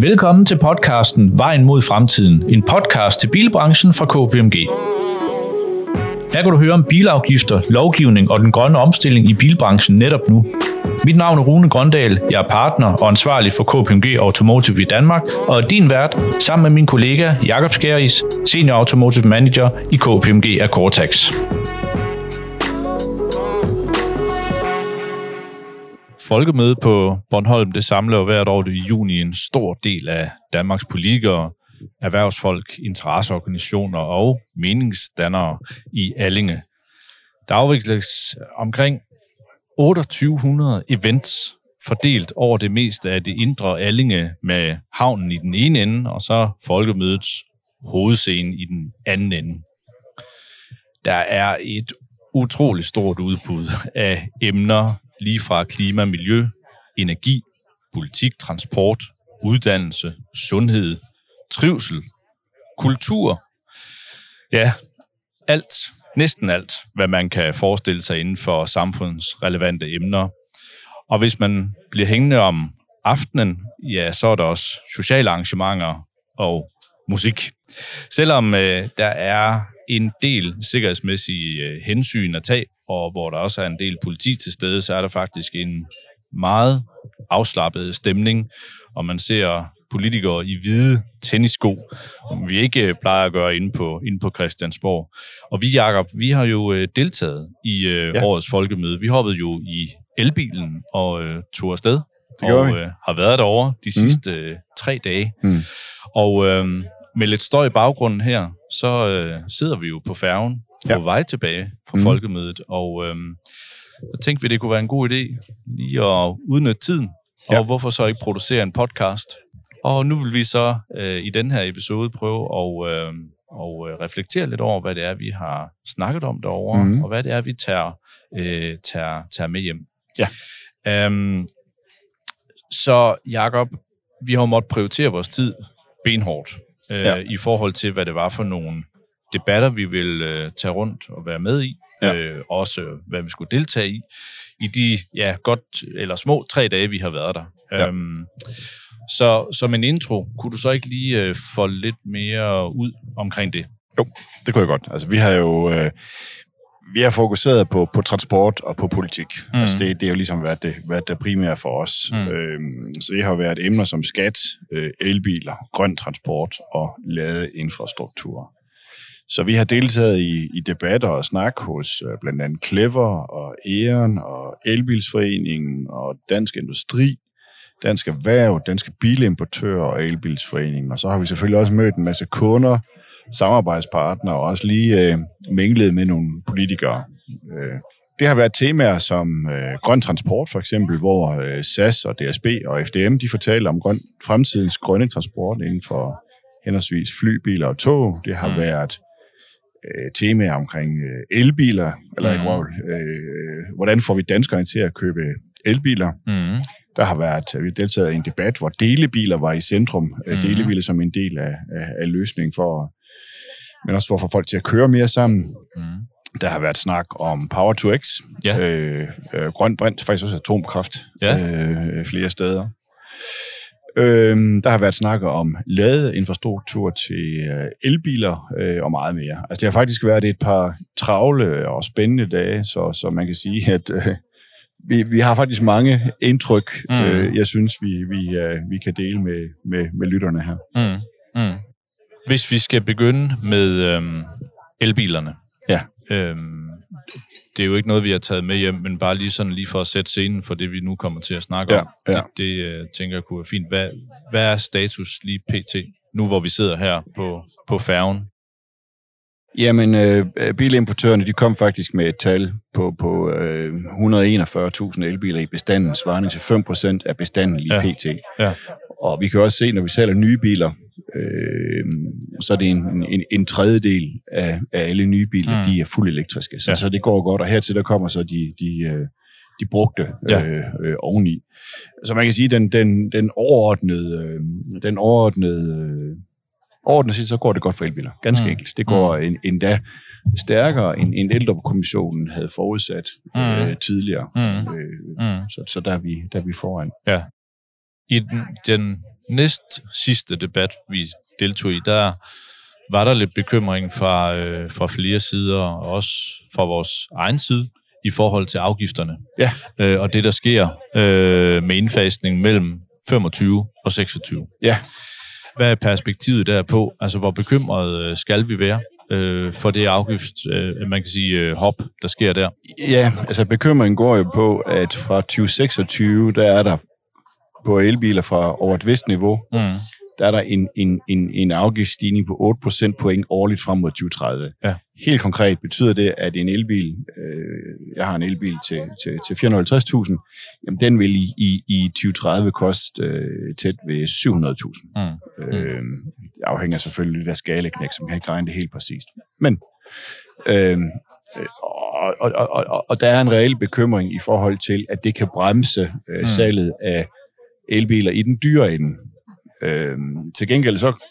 Velkommen til podcasten Vejen mod fremtiden, en podcast til bilbranchen fra KPMG. Her kan du høre om bilafgifter, lovgivning og den grønne omstilling i bilbranchen netop nu. Mit navn er Rune Grøndal, jeg er partner og ansvarlig for KPMG Automotive i Danmark, og er din vært sammen med min kollega Jakob Skæris, Senior Automotive Manager i KPMG Akortax. Folkemøde på Bornholm, det samler jo hvert år i juni en stor del af Danmarks politikere, erhvervsfolk, interesseorganisationer og meningsdannere i Allinge. Der afvikles omkring 2800 events fordelt over det meste af det indre Allinge med havnen i den ene ende, og så folkemødets hovedscene i den anden ende. Der er et utroligt stort udbud af emner, lige fra klima, miljø, energi, politik, transport, uddannelse, sundhed, trivsel, kultur. Ja, alt, næsten alt, hvad man kan forestille sig inden for samfundsrelevante emner. Og hvis man bliver hængende om aftenen, ja, så er der også sociale arrangementer og musik. Selvom øh, der er en del sikkerhedsmæssige øh, hensyn at tage, og hvor der også er en del politi til stede, så er der faktisk en meget afslappet stemning, og man ser politikere i hvide tennisko, som vi ikke øh, plejer at gøre inde på, inde på Christiansborg. Og vi, Jacob, vi har jo øh, deltaget i øh, ja. årets folkemøde. Vi hoppede jo i elbilen og øh, tog afsted, og øh, har været derovre de mm. sidste øh, tre dage. Mm. Og øh, med lidt støj i baggrunden her, så øh, sidder vi jo på færgen ja. på vej tilbage fra mm. folkemødet, og øh, så tænkte vi, det kunne være en god idé lige at udnytte tiden, ja. og hvorfor så ikke producere en podcast? Og nu vil vi så øh, i den her episode prøve at øh, og, øh, reflektere lidt over, hvad det er, vi har snakket om derovre, mm. og hvad det er, vi tager, øh, tager, tager med hjem. Ja. Øhm, så Jakob, vi har måttet prioritere vores tid benhårdt øh, ja. i forhold til, hvad det var for nogle debatter, vi vil øh, tage rundt og være med i. Ja. Øh, også hvad vi skulle deltage i, i de ja, godt eller små tre dage, vi har været der. Ja. Øhm, så som en intro, kunne du så ikke lige øh, få lidt mere ud omkring det? Jo, det kunne jeg godt. Altså, vi har jo øh, vi har fokuseret på, på transport og på politik. Mm. Altså, det, det er jo ligesom været det, været det primære for os. Mm. Øhm, så det har været emner som skat, øh, elbiler, grøn transport og ladeinfrastruktur. Så vi har deltaget i, i debatter og snak hos øh, blandt andet Clever og Eon og Elbilsforeningen og Dansk Industri, Dansk Erhverv, Danske Bilimportører og Elbilsforeningen. Og så har vi selvfølgelig også mødt en masse kunder, samarbejdspartnere og også lige øh, minglet med nogle politikere. Øh, det har været temaer som øh, grøn transport for eksempel, hvor øh, SAS og DSB og FDM de fortæller om grøn, fremtidens grønne transport inden for henholdsvis fly, biler og tog. Det har mm. været øh, temaer omkring øh, elbiler, eller mm. ikke, øh, hvordan får vi danskerne til at købe elbiler. Mm. Der har været, vi har deltaget i en debat, hvor delebiler var i centrum. Mm. Delebiler som en del af, af, af løsningen for, men også for at få folk til at køre mere sammen. Mm. Der har været snak om Power to X, ja. øh, øh, grøn brint, faktisk også atomkraft ja. øh, flere steder. Øh, der har været snak om ladeinfrastruktur til øh, elbiler øh, og meget mere. Altså det har faktisk været et par travle og spændende dage, så, så man kan sige, at øh, vi, vi har faktisk mange indtryk, mm. øh, jeg synes, vi, vi, øh, vi kan dele med, med, med lytterne her. Mm. Mm. Hvis vi skal begynde med øhm, elbilerne. Ja. Øhm, det er jo ikke noget, vi har taget med hjem, men bare lige sådan lige for at sætte scenen for det, vi nu kommer til at snakke ja, om. Ja. Det, det øh, tænker jeg kunne være fint. Hvad, hvad er status lige pt. nu, hvor vi sidder her på, på færgen? Jamen, øh, bilimportørerne de kom faktisk med et tal på, på øh, 141.000 elbiler i bestanden, svarende til 5% af bestanden lige ja. pt. Ja. Og vi kan også se, når vi sælger nye biler, øh, så er det en, en, en tredjedel af, af alle nye biler, mm. de er fuldt elektriske. Så, ja. så det går godt, og hertil der kommer så de, de, øh, de brugte ja. øh, øh, oveni. Så man kan sige, den, den, den overordnede, øh, den overordnede øh, overordnet set, så går det godt for elbiler. Ganske mm. enkelt. Det går mm. en, endda stærkere, end, end ældrekommissionen havde forudsat mm. øh, tidligere. Mm. Øh, mm. Så, så der, er vi, der er vi foran. Ja. I den, den næst sidste debat, vi deltog i, der var der lidt bekymring fra, øh, fra flere sider, og også fra vores egen side, i forhold til afgifterne. Ja. Øh, og det, der sker øh, med indfasning mellem 25 og 26. Ja. Hvad er perspektivet derpå? Altså, hvor bekymret øh, skal vi være øh, for det afgift, øh, man kan sige, øh, hop, der sker der? Ja, altså bekymringen går jo på, at fra 2026, der er der på elbiler fra over et vist niveau, Mm. der er der en, en, en, en afgiftsstigning på 8 procentpoint årligt frem mod 2030. Ja. Helt konkret betyder det, at en elbil, øh, jeg har en elbil til, til, til 450.000, jamen den vil i, i, i 2030 koste øh, tæt ved 700.000. Mm. Øh, det afhænger selvfølgelig af skaleknæk, som kan ikke regne det helt præcist. Men, øh, og, og, og, og, og der er en reel bekymring i forhold til, at det kan bremse øh, Mm. salget af elbiler i den dyre ende. Øh, til gengæld så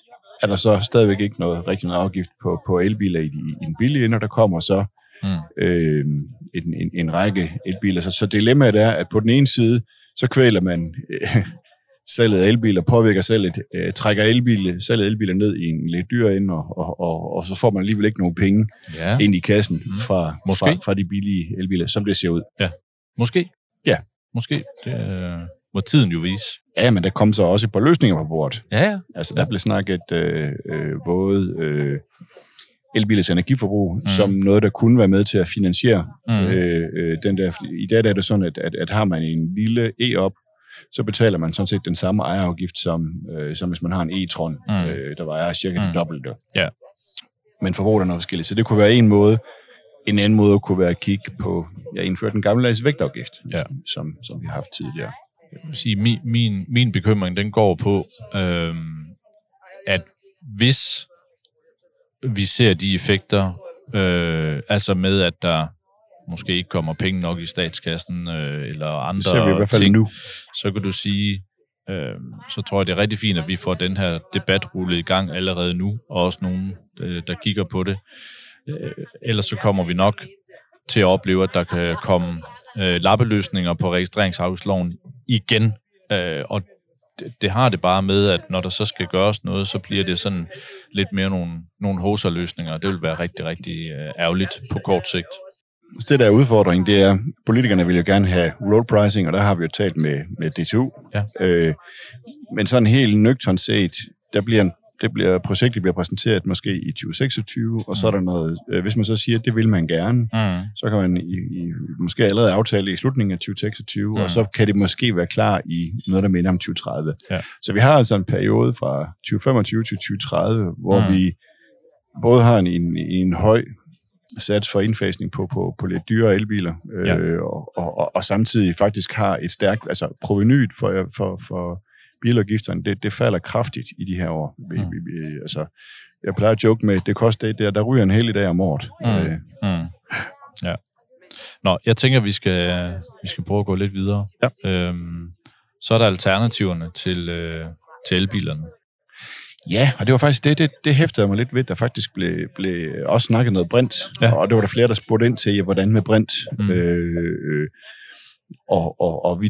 er der så stadigvæk ikke noget rigtig noget afgift på, på elbiler i, i den billige ende, og der kommer så Mm. øh, en, en, en række elbiler. Så, så dilemmaet er, at på den ene side, så kvæler man øh, salget af elbiler, påvirker salget, øh, trækker elbiler, salget af elbiler ned i en lidt dyr ende, og, og, og, og så får man alligevel ikke nogen penge Ja, ind i kassen Mm. fra, Måske. fra, fra de billige elbiler, som det ser ud. måske. Ja. Måske. Det øh, må tiden jo vise. Ja, men der kom så også et par løsninger på bordet. Ja, ja. Altså, der blev snakket øh, øh, både øh, elbilers energiforbrug, mm. som noget, der kunne være med til at finansiere Mm. øh, øh, den der. I dag der er det sådan, at, at, at har man en lille e-op, så betaler man sådan set den samme ejerafgift, som, øh, som hvis man har en e-tron, Mm. øh, der vejer cirka mm. Det dobbelte. Ja. Men forbruget er noget forskelligt. Så det kunne være en måde. En anden måde kunne være at kigge på, jeg ja, indførte en gammeldags vægtafgift, Ja. som, som vi har haft tidligere. Jeg vil sige, min, min, min bekymring, den går på, øhm, at hvis vi ser de effekter, øh, altså med, at der måske ikke kommer penge nok i statskassen, øh, eller andre Det ser vi i hvert fald ting, nu. så kan du sige, øh, så tror jeg, det er rigtig fint, at vi får den her debat rullet i gang allerede nu, og også nogen, øh, der kigger på det. Øh, ellers så kommer vi nok til at opleve, at der kan komme øh, lappeløsninger på registreringsafgiftsloven igen. Øh, og det, det har det bare med, at når der så skal gøres noget, så bliver det sådan lidt mere nogle, nogle hoserløsninger. Det vil være rigtig, rigtig øh, ærgerligt på kort sigt. Det der er udfordring, det er, politikerne vil jo gerne have road pricing, og der har vi jo talt med, med DTU. Ja. Øh, men sådan helt nøgtern set, der bliver en, det bliver, projektet bliver præsenteret måske i 2026, og så er der noget, øh, hvis man så siger, at det vil man gerne, Mm. så kan man i, i, måske allerede aftale i slutningen af 2026, mm. Mm. og så kan det måske være klar i noget, der minder om 2030. Ja. Så vi har altså en periode fra 2025 til 2030, hvor Mm. mm. vi både har en, en, en høj sats for indfasning på, på, på lidt dyre elbiler, øh, Ja. og, og, og, og samtidig faktisk har et stærkt, altså provenyet for, for, for bilafgifterne, det, det falder kraftigt i de her år. Vi, Mm. vi, vi, altså, jeg plejer at joke med, det koster det der, der ryger en hel dag om året. Mm. Øh, Mm. Ja. Nå, jeg tænker, vi skal, vi skal prøve at gå lidt videre. Ja. Øhm, så er der alternativerne til, øh, til elbilerne. Ja, og det var faktisk det, det, det hæftede mig lidt ved, der faktisk blev, blev også snakket noget brint, Ja. og det var der flere, der spurgte ind til, ja, hvordan med brint. Mm. Øh, øh, og, og, og vi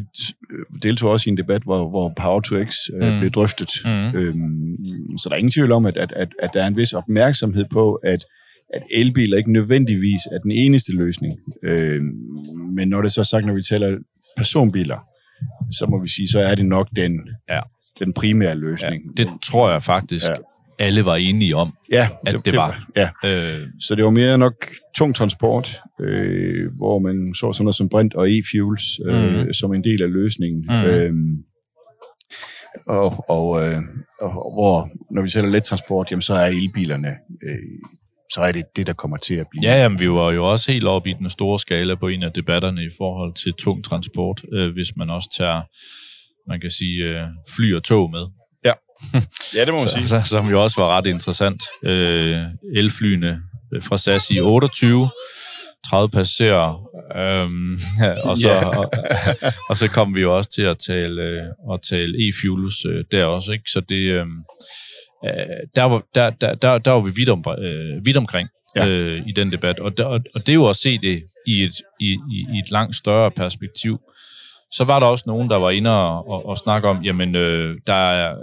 øh, deltog også i en debat, hvor, hvor Power to X øh, Mm. blev drøftet. Mm. Øhm, så der er ingen tvivl om, at, at, at, at der er en vis opmærksomhed på, at, at elbiler ikke nødvendigvis er den eneste løsning. Øhm, men når det så er sagt, når vi taler personbiler, så må vi sige, så er det nok den, Ja. den primære Ja, løsning. det tror jeg faktisk, ja. Alle var enige om. Ja, at det var. Ja, Øh, så det var mere nok tung transport, øh, hvor man så sådan noget som brint og e-fuels øh, Mhm. som en del af løsningen. Mhm. Øhm, og, og, øh, og hvor, når vi sælger let transport, jamen, så er elbilerne, øh, så er det det, der kommer til at blive. ja, jamen, vi var jo også helt oppe i den store skala på en af debatterne i forhold til tung transport, øh, hvis man også tager, man kan sige, øh, fly og tog med. ja det må man så, så, som jo også var ret interessant. Øh, elflyene fra SAS i 28, 30 passagerer, øhm, og, så, og, og så kom vi jo også til at tale, øh, at tale e-fuels øh, der også, ikke? Så det, øh, øh, der, var, der, der, der, der var vi vidt, om, øh, vidt omkring Ja. øh, i den debat, og, der, og det er jo at se det i et, i, i, i et langt større perspektiv, så var der også nogen, der var inde og, og, og snakke om, jamen, øh, der er,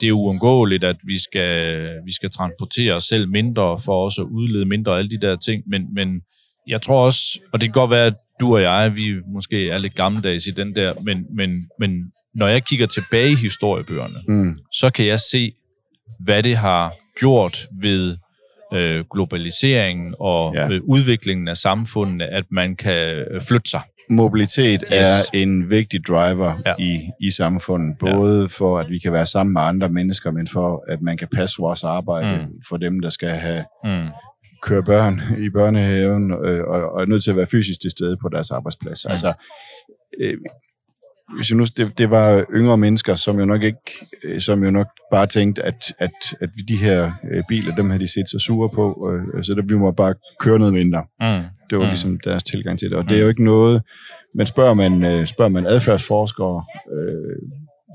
det er uundgåeligt, at vi skal, vi skal transportere os selv mindre, for også at udlede mindre og alle de der ting, men, men jeg tror også, og det kan godt være, at du og jeg, vi måske er lidt gammeldags i den der, men, men, men når jeg kigger tilbage i historiebøgerne, mm. så kan jeg se, hvad det har gjort ved øh, globaliseringen og ja. øh, udviklingen af samfundet, at man kan øh, flytte sig. Mobilitet yes. er en vigtig driver ja. i, i samfundet, både ja. for at vi kan være sammen med andre mennesker, men for at man kan passe vores arbejde mm. for dem, der skal have mm. køre børn i børnehaven øh, og, og er nødt til at være fysisk til stede på deres arbejdsplads. Mm. Altså, øh, hvis nu, det, det var yngre mennesker, som jo nok ikke, øh, som jo nok bare tænkte, at, at, at de her øh, biler, dem har de set så sure på, øh, så det, vi må bare køre noget mindre. Mm. Det var mm. ligesom deres tilgang til det, og mm. det er jo ikke noget, men spørger man, spørger man adfærdsforskere, øh,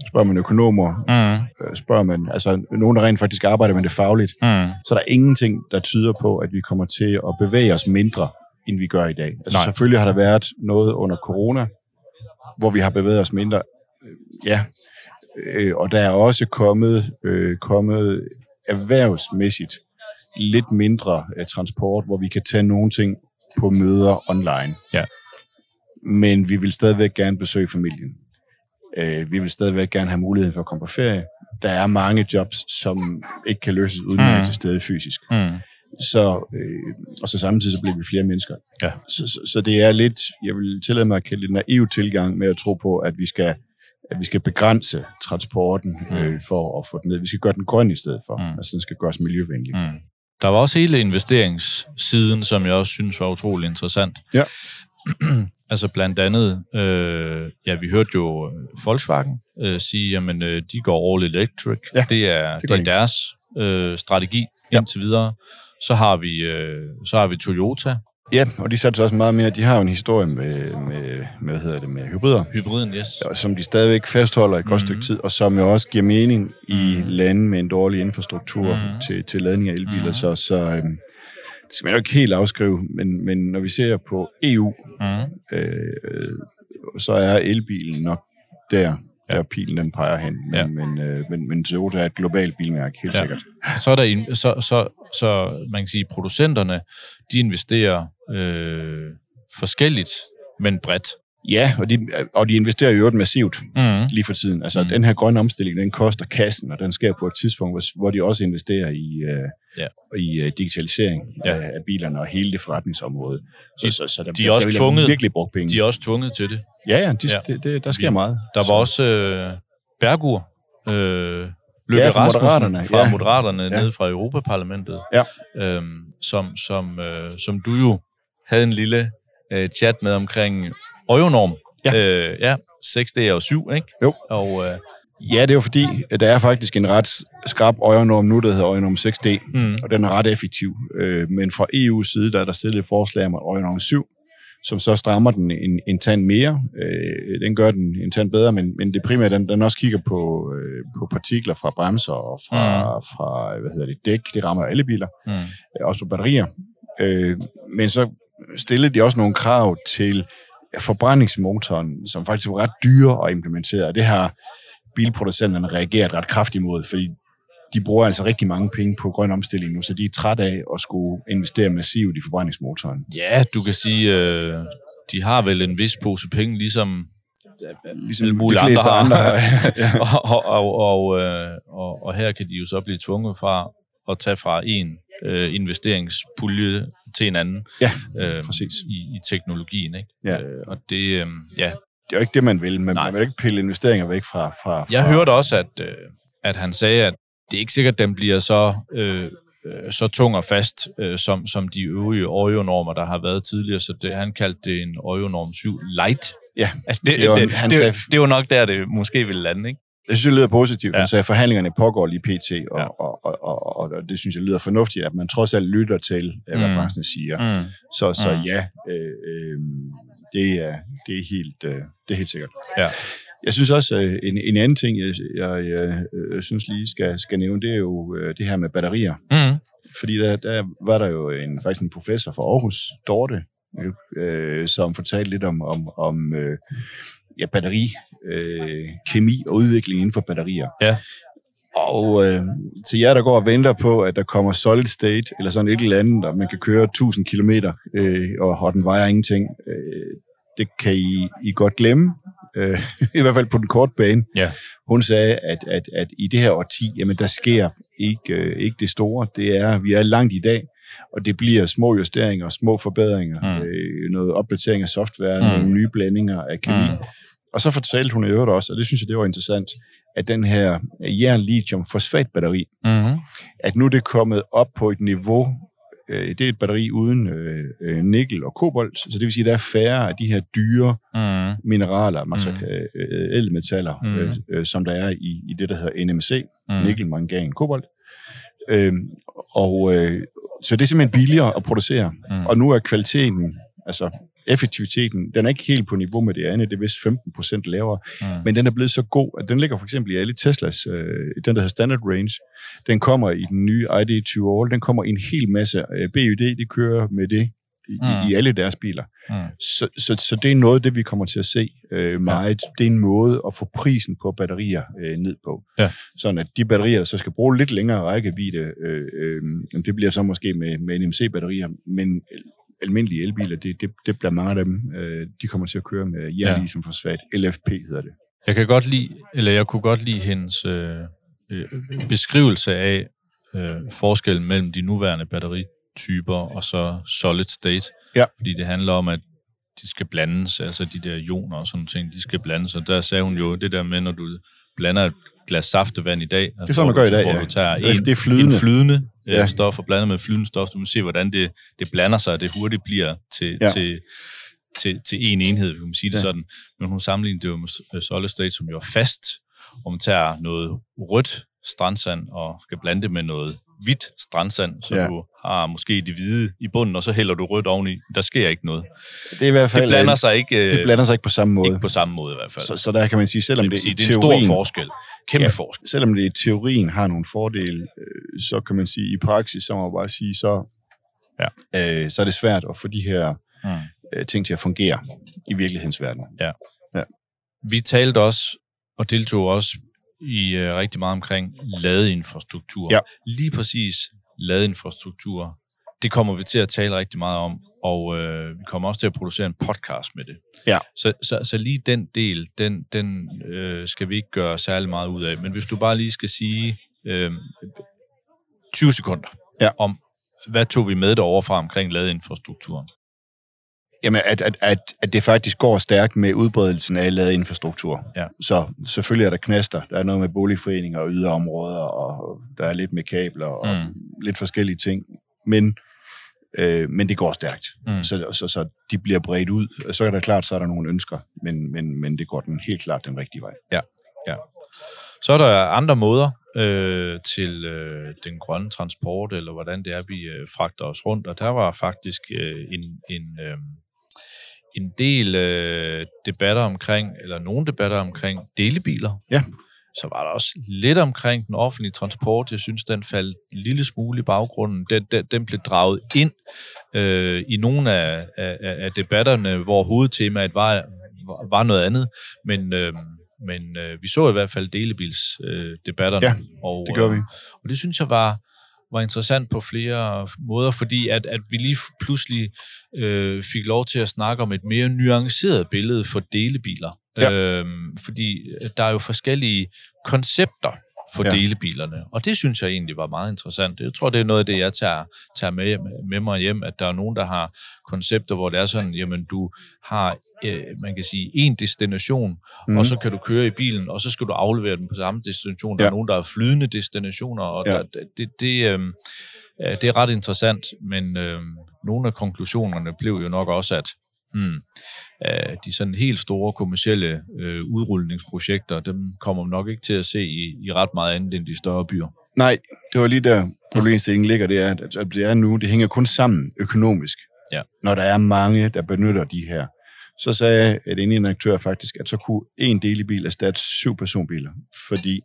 spørger man økonomer, mm. spørger man, altså nogen, der rent faktisk arbejder med det fagligt, mm. så der er ingenting, der tyder på, at vi kommer til at bevæge os mindre, end vi gør i dag. Altså Nej. selvfølgelig har der været noget under corona, hvor vi har bevæget os mindre. Ja, øh, og der er også kommet, øh, kommet erhvervsmæssigt lidt mindre øh, transport, hvor vi kan tage nogle ting på møder online. Ja. Men vi vil stadigvæk gerne besøge familien. Øh, vi vil stadigvæk gerne have mulighed for at komme på ferie. Der er mange jobs, som ikke kan løses uden mm. at til stede fysisk. Mm. Så, øh, og så samtidig så bliver vi flere mennesker. Ja. Så, så, så det er lidt, jeg vil tillade mig at kalde det en naiv tilgang med at tro på, at vi skal at vi skal begrænse transporten mm. øh, for at få den ned. Vi skal gøre den grøn i stedet for. Mm. Altså, den skal gøres miljøvenlig. Mm. Der var også hele investeringssiden, som jeg også synes var utrolig interessant. Ja. altså blandt andet, øh, ja, vi hørte jo Volkswagen øh, sige, jamen, øh, de går all electric. Ja, det er, det, det er deres øh, strategi ja. indtil videre. Så har vi, øh, så har vi Toyota. Ja, og de satte også meget mere. De har jo en historie med, med, med hvad hedder det, med hybrider. Hybriden, yes. Som de stadigvæk fastholder et godt mm-hmm. stykke tid, og som jo også giver mening i mm. lande med en dårlig infrastruktur mm. til, til ladning af elbiler. Mm. Så, så øh, det skal man jo ikke helt afskrive, men, men når vi ser på EU, mm. øh, så er elbilen nok der, ja. der pilen den peger hen. Men, ja. men, øh, men, men Toyota er et globalt bilmærke, helt ja. sikkert. Så er der en, så, så, så man kan sige, producenterne, de investerer øh, forskelligt, men bredt. Ja, og de, og de investerer jo massivt mm. lige for tiden. Altså, mm. den her grønne omstilling, den koster kassen, og den sker på et tidspunkt, hvor, hvor de også investerer i, øh, ja. i uh, digitalisering ja. af, af bilerne og hele det forretningsområde. Så, de, så, så der, de er også der tvunget, virkelig brugt penge. De er også tvunget til det. Ja, ja, de, ja. Det, det, der sker vi, meget. Der var så. også øh, Bergur, øh, Løbe ja, fra Rasmussen fra ja. Moderaterne ja. nede fra Europaparlamentet, ja. øhm, som, som, øh, som du jo havde en lille øh, chat med omkring Euronorm. Ja. Øh, ja, 6D og 7, ikke? Jo. Og, øh, ja, det er jo fordi, at der er faktisk en ret skrab Euronorm nu, der hedder Euronorm 6D, mm. og den er ret effektiv. Øh, men fra EU's side, der er der stillet et forslag om Euronorm 7, som så strammer den en, en tand mere. Øh, den gør den en tand bedre, men, men det primære, den, den også kigger på, øh, på partikler fra bremser og fra, mm. fra hvad hedder det, dæk. Det rammer alle biler. Mm. Øh, også på batterier. Øh, men så stillede de også nogle krav til forbrændingsmotoren, som faktisk var ret dyre at implementere. Og det har bilproducenterne reageret ret kraftigt imod, fordi de bruger altså rigtig mange penge på grøn omstilling nu, så de er træt af at skulle investere massivt i forbrændingsmotoren. Ja, du kan sige, øh, de har vel en vis pose penge, ligesom ligesom de fleste andre, andre ja. og, og, og, øh, og, og her kan de jo så blive tvunget fra at tage fra en øh, investeringspulje til en anden ja, øh, præcis. I, i teknologien. Ikke? Ja. Øh, og det, øh, ja. det er jo ikke det, man vil, men Nej. man vil ikke pille investeringer væk fra... fra, fra Jeg hørte også, at, øh, at han sagde, at det er ikke sikkert, at den bliver så, øh, øh, så tung og fast, øh, som, som de øvrige Oreo-normer, der har været tidligere. Så det, han kaldte det en Oreo-norm 7 Light. Ja, det, det, det, det, han det, sagde, det, det var nok der, det måske ville lande, ikke? Jeg synes, det lyder positivt. Ja. Sagde, at forhandlingerne pågår lige pt, og, ja. og, og, og, og, og det synes jeg lyder fornuftigt, at man trods alt lytter til, hvad mm. branchen siger. Mm. Så, så mm. ja, øh, øh, det, er, det, er helt, øh, det er helt sikkert. Ja. Jeg synes også, øh, en, en anden ting, jeg, jeg, jeg, jeg synes lige skal, skal nævne, det er jo øh, det her med batterier. Mm. Fordi der, der var der jo en, faktisk en professor fra Aarhus, Dorte, øh, som fortalte lidt om, om, om øh, ja, batteri, øh, kemi og udvikling inden for batterier. Ja. Og øh, til jer, der går og venter på, at der kommer solid state, eller sådan et eller andet, og man kan køre 1000 km, øh, og, og den vejer ingenting, øh, det kan I, I godt glemme. Øh, I hvert fald på den korte bane. Ja. Hun sagde, at, at, at i det her årti, jamen der sker ikke, øh, ikke det store. Det er, vi er langt i dag, og det bliver små justeringer, små forbedringer, mm. øh, noget opdatering af software, mm. nogle nye blandinger af kemi. Mm. Og så fortalte hun i øvrigt også, og det synes jeg, det var interessant, at den her jern-lithium-fosfatbatteri, Mm-hmm. at nu er det kommet op på et niveau, øh, det er et batteri uden øh, øh, nikkel og kobolt, så det vil sige, at der er færre af de her dyre Mm. mineraler, Mm. øh, øh, ædelmetaller, Mm. øh, øh, som der er i, i det, der hedder NMC, Mm. nikkel, mangan, kobolt. Øh, og øh, så det er simpelthen billigere at producere, Mm. og nu er kvaliteten, altså effektiviteten, den er ikke helt på niveau med det andet, det er vist 15 procent lavere, Mm. men den er blevet så god, at den ligger for eksempel i alle Teslas, øh, den der hedder Standard Range, den kommer i den nye ID2 All, den kommer i en hel masse, øh, BYD, de kører med det i, Mm. i alle deres biler. Mm. Så, så, så det er noget af det, vi kommer til at se øh, meget. Ja. Det er en måde at få prisen på batterier øh, ned på. Ja. Sådan at de batterier, der så skal bruge lidt længere rækkevidde, øh, øh, det bliver så måske med, med NMC-batterier, men almindelige elbiler, det, det, det bliver mange af dem, øh, de kommer til at køre med jern som fosfat. LFP hedder det. Jeg kan godt lide, eller jeg kunne godt lide hendes øh, øh, beskrivelse af øh, forskellen mellem de nuværende batterityper og så solid state. Ja. Fordi det handler om, at de skal blandes, altså de der ioner og sådan ting, de skal blandes. Og der sagde hun jo det der med, når du blander et glas saftevand i dag. Altså, Det er sådan, man gør i dag, hvor ja. du tager er- en, det er flydende. en flydende ja. Ja. stof og blander med flydende stof. Du må se, hvordan det, det blander sig, og det hurtigt bliver til, Ja. til, til, til en enhed, kan man sige det Ja. sådan. Men hun sammenlignede det jo med øh, solid state, som jo er fast, hvor man tager noget rødt strandsand og skal blande det med noget hvidt strandsand, så Ja. du har måske det hvide i bunden, og så hælder du rødt oveni. Der sker ikke noget. Det er i hvert fald... Det blander øh, sig ikke, øh, det blander sig ikke på samme måde. ikke på samme måde i hvert fald. Så, så der kan man sige, selvom det, sige, det er en teorien, stor forskel. Kæmpe Ja. forskel. selvom det i teorien har nogle fordele, øh, så kan man sige, i praksis, så må man bare sige, så, Ja. øh, så er det svært at få de her Mm. øh, ting til at fungere i virkelighedens verden. Vi talte også, og deltog også i uh, rigtig meget omkring ladeinfrastruktur. Ja. Lige præcis ladeinfrastruktur. Det kommer vi til at tale rigtig meget om, og øh, vi kommer også til at producere en podcast med det. Ja. Så, så, så lige den del, den, den øh, skal vi ikke gøre særlig meget ud af. Men hvis du bare lige skal sige øh, 20 sekunder Ja. om, hvad tog vi med derovre fra omkring ladeinfrastrukturen? Jamen, at, at, at, at det faktisk går stærkt med udbredelsen af ladeinfrastruktur. Ja. Så selvfølgelig er der knaster. Der er noget med boligforeninger og yderområder, og der er lidt med kabler og Mm. lidt forskellige ting. Men, øh, men det går stærkt. Mm. Så, så, så de bliver bredt ud. Så er der klart, så er der nogle ønsker, men, men, men det går den helt klart den rigtige vej. Så er der andre måder øh, til øh, den grønne transport, eller hvordan det er, vi øh, fragter os rundt. Og der var faktisk øh, en, en, øh, en del øh, debatter omkring, eller nogle debatter omkring delebiler. Ja. Så var der også lidt omkring den offentlige transport. Jeg synes, den faldt en lille smule i baggrunden. Den, den, den blev draget ind øh, i nogle af, af, af debatterne, hvor hovedtemaet var, var, noget andet. Men, øh, men øh, vi så i hvert fald delebilsdebatterne. Øh, debatterne. Ja, og, Det gør vi. Øh, og det synes jeg var, var interessant på flere måder, fordi at, at vi lige pludselig øh, fik lov til at snakke om et mere nuanceret billede for delebiler. Ja. Øhm, fordi der er jo forskellige koncepter for ja. Delebilerne, og det synes jeg egentlig var meget interessant. Jeg tror, det er noget af det, jeg tager, tager med, med mig hjem, at der er nogen, der har koncepter, hvor det er sådan, jamen du har, øh, man kan sige, en destination, mm. Mhm. og så kan du køre i bilen, og så skal du aflevere den på samme destination. Der Ja. er nogen, der er flydende destinationer, og Ja. der, det, det, øh, øh, det er ret interessant, men øh, nogle af konklusionerne blev jo nok også, at hmm, øh, de sådan helt store kommercielle øh, udrulningsprojekter, dem kommer man nok ikke til at se i, i ret meget andet end de større byer. Nej, det var lige der problemstillingen ligger, det er, at, det er nu, det hænger kun sammen økonomisk, Ja. når der er mange, der benytter de her. Så sagde et en aktør faktisk, at så kunne en delebil erstatte syv personbiler, fordi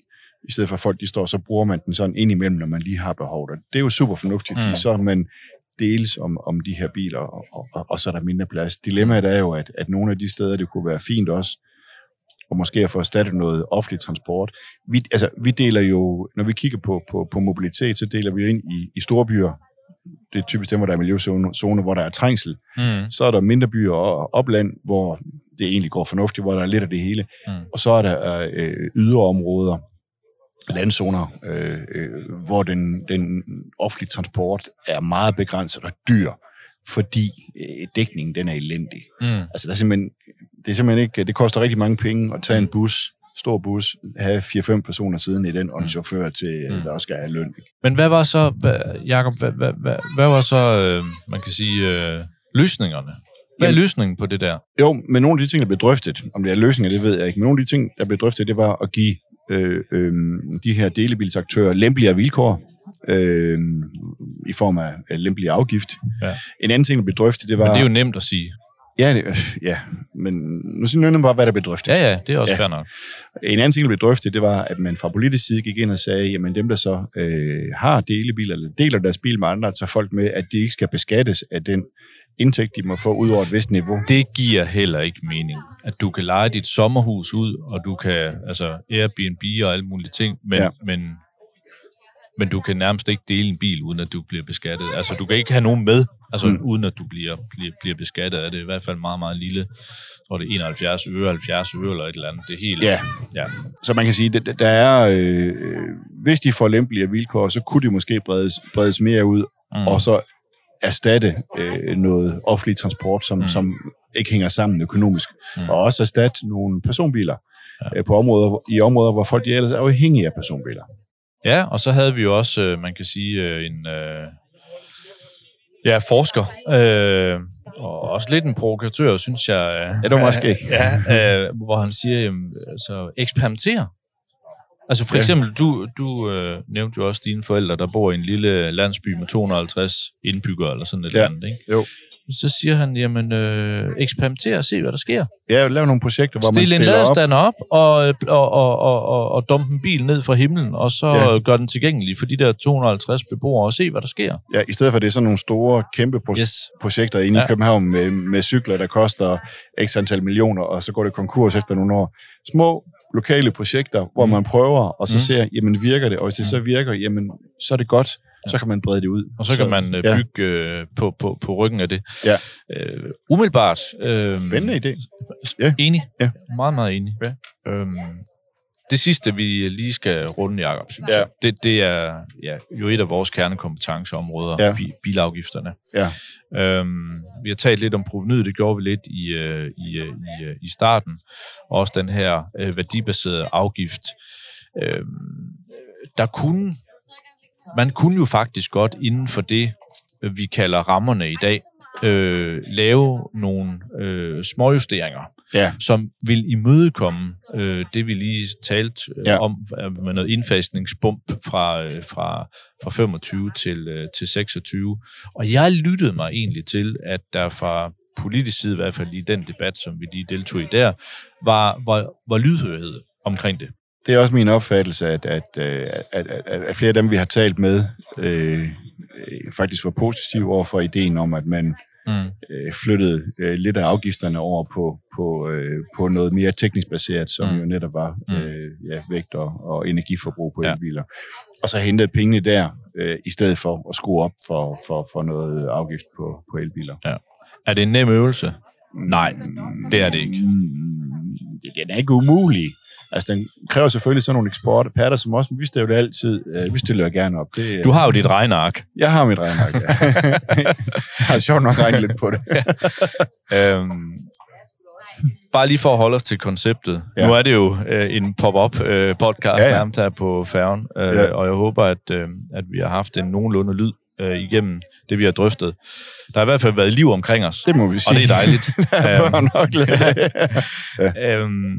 i stedet for folk de står, så bruger man den sådan ind imellem, når man lige har behov. Det er jo super fornuftigt, Mm. mm. så er man deles om, om de her biler, og, og, og, så er der mindre plads. Dilemmaet er jo, at, at nogle af de steder, det kunne være fint også og måske at få erstattet noget offentlig transport. Vi, altså, vi deler jo, når vi kigger på, på, på mobilitet, så deler vi jo ind i, i store byer. Det er typisk dem, hvor der er miljøzone, hvor der er trængsel. Mm. Så er der mindre byer og opland, hvor det egentlig går fornuftigt, hvor der er lidt af det hele. Mm. Og så er der øh, yderområder, landzoner, øh, øh, hvor den, den offentlige transport er meget begrænset og dyr, fordi øh, dækningen den er elendig. Mm. Altså der er simpelthen, det er simpelthen ikke, det koster rigtig mange penge at tage en bus, stor bus, have 4-5 personer siden i den, og en mm. chauffør til, mm. der også skal have løn. Men hvad var så, Jacob, hvad, hvad, hvad, hvad var så, øh, man kan sige, øh, løsningerne? Hvad er løsningen på det der? Jo, men nogle af de ting, der blev drøftet, om det er løsninger, det ved jeg ikke, men nogle af de ting, der blev drøftet, det var at give øh, øh, de her delebilsaktører lempeligere vilkår, øh, i form af lempelig afgift. Ja. En anden ting, der blev drøftet, det var... Men det er jo nemt at sige. Ja, det, ja, men nu siger jeg bare, hvad der blev drøftet. Ja, ja, det er også ja. fair nok. En anden ting, der blev drøftet, det var, at man fra politisk side gik ind og sagde, jamen dem, der så øh, har delebiler, eller deler deres bil med andre, tager folk med, at de ikke skal beskattes af den indtægt, de må få ud over et vist niveau. Det giver heller ikke mening, at du kan lege dit sommerhus ud, og du kan, altså Airbnb og alle mulige ting, men, ja. men, men du kan nærmest ikke dele en bil, uden at du bliver beskattet. Altså, du kan ikke have nogen med, altså, mm. uden at du bliver, bliver, bliver beskattet af det. er i hvert fald meget, meget lille. Jeg tror, det er 71 øre, 70 øre eller et eller andet. Det er helt... Ja. ja. Så man kan sige, at der er... Øh, hvis de får lempeligere vilkår, så kunne de måske bredes, bredes mere ud, mm. og så erstatte øh, noget offentlig transport, som, mm. som ikke hænger sammen økonomisk, mm. og også erstatte nogle personbiler ja. øh, på områder, i områder, hvor folk ellers er afhængige af personbiler. Ja, og så havde vi jo også, øh, man kan sige, øh, en øh, ja, forsker, øh, og også lidt en provokatør, synes jeg. Øh, ja, det var måske ikke. ja, øh, hvor han siger, jamen, altså, eksperimenter Altså for eksempel, du, du øh, nævnte jo også dine forældre, der bor i en lille landsby med 250 indbyggere eller sådan et ja. eller andet, ikke? Jo. Så siger han, jamen, øh, eksperimenter og se, hvad der sker. Ja, lav nogle projekter, hvor Stil man stiller op. Stil en op og, og, og, og, og, og dumpe en bil ned fra himlen, og så ja. gør den tilgængelig for de der 250 beboere, og se, hvad der sker. Ja, i stedet for det er sådan nogle store, kæmpe pro- yes. projekter inde ja. i København med, med cykler, der koster x antal millioner, og så går det konkurs efter nogle år. Små lokale projekter, hvor mm. man prøver, og så mm. ser, jamen virker det, og hvis det mm. så virker, jamen så er det godt, ja. så kan man brede det ud. Og så, så kan man øh, bygge ja. øh, på, på, på ryggen af det. Ja. Øh, umiddelbart. Øh, Spændende idé. Ja. Enig. Ja. Meget, meget enig. Ja. Øhm, det sidste, vi lige skal runde, Jacob, synes ja. det, det er ja, jo et af vores kernekompetenceområder, ja. bilafgifterne. Ja. Øhm, vi har talt lidt om provenyet, det gjorde vi lidt i, øh, i, øh, i, øh, i starten. Også den her øh, værdibaserede afgift. Øhm, der kunne, man kunne jo faktisk godt inden for det, vi kalder rammerne i dag, øh, lave nogle øh, småjusteringer, ja. som vil imødekomme øh, det, vi lige talte øh, ja. om med noget indfasningsbump fra, øh, fra, fra 25 til, øh, til 26. Og jeg lyttede mig egentlig til, at der fra politisk side, i hvert fald i den debat, som vi lige deltog i der, var, var, var lydhørighed omkring det. Det er også min opfattelse, at, at, at, at, at, at flere af dem, vi har talt med, øh, faktisk var positive over for ideen om, at man mm. øh, flyttede øh, lidt af afgifterne over på, på, øh, på noget mere teknisk baseret, som mm. jo netop var mm. øh, ja, vægt og, og energiforbrug på ja. elbiler. Og så hentede pengene der, øh, i stedet for at skrue op for, for, for noget afgift på, på elbiler. Ja. Er det en nem øvelse? Nej, det er det ikke. Mm, det er ikke umuligt. Altså, den kræver selvfølgelig sådan nogle eksportpatter, som også, vi stiller jo det altid, øh, vi stiller jo gerne op. Det, du har jo dit regneark. Jeg har mit regneark, ja. jeg har sjovt nok regnet lidt på det. ja. øhm, bare lige for at holde os til konceptet. Ja. Nu er det jo øh, en pop-up øh, podcast ja, ja. nærmest her på færgen, øh, ja. og jeg håber, at, øh, at vi har haft en nogenlunde lyd øh, igennem det, vi har drøftet. Der har i hvert fald været liv omkring os. Det må vi sige. Og det er dejligt. der er nok lidt. ja. øhm,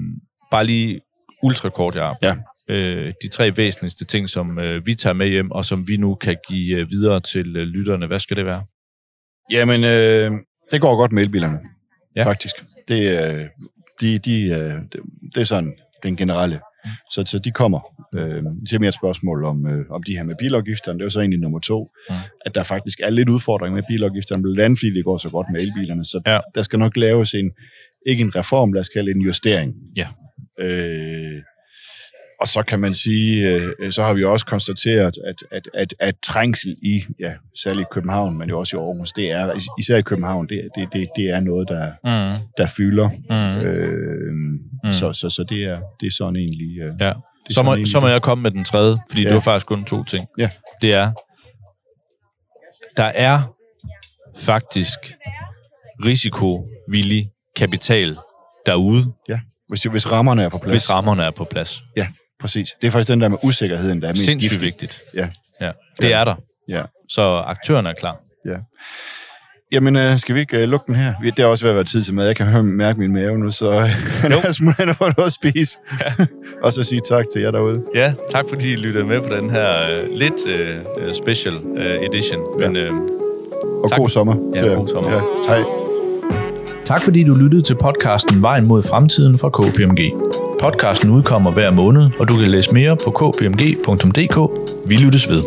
bare lige ultrakort, ja. ja. Øh, de tre væsentligste ting, som øh, vi tager med hjem, og som vi nu kan give øh, videre til øh, lytterne. Hvad skal det være? Jamen, øh, det går godt med elbilerne, ja. faktisk. Det, øh, de, de, øh, det, det er sådan den generelle. Mm. Så, så de kommer. Øh, det er mere et spørgsmål om, øh, om de her med bilafgifterne. Det er jo så egentlig nummer to, mm. at der faktisk er lidt udfordring med bilafgifterne, blandt andet fordi det går så godt med elbilerne. Så ja. der skal nok laves en, ikke en reform, lad os kalde en justering. Ja Øh, og så kan man sige, øh, så har vi også konstateret, at, at, at, at trængsel i, ja, særligt i København, men jo også i Aarhus, det er, især i København, det, det, det, det er noget, der, mm. der fylder. Mm. Øh, mm. Så, så, så det, er, det er sådan egentlig... Øh, ja. Så må, så må jeg komme med den tredje, fordi ja. det var faktisk kun to ting. Ja. Det er, der er faktisk risikovillig kapital derude. Ja, hvis, hvis rammerne er på plads. Hvis rammerne er på plads. Ja, præcis. Det er faktisk den der med usikkerheden, der er mest Sindssygt giftig. vigtigt. Ja. ja. Det ja. er der. Ja. Så aktørerne er klar. Ja. Jamen, øh, skal vi ikke uh, lukke den her? Det er også ved at være tid til mad. Jeg kan høre, mærke min mave nu, så øh, lad os have noget at spise. Ja. og så sige tak til jer derude. Ja, tak fordi I lyttede med på den her uh, lidt uh, special uh, edition. Ja. Men, uh, og tak. god sommer. Ja, til god sommer. Ja, hej. Tak fordi du lyttede til podcasten Vejen mod fremtiden fra KPMG. Podcasten udkommer hver måned, og du kan læse mere på kpmg.dk. Vi lyttes ved.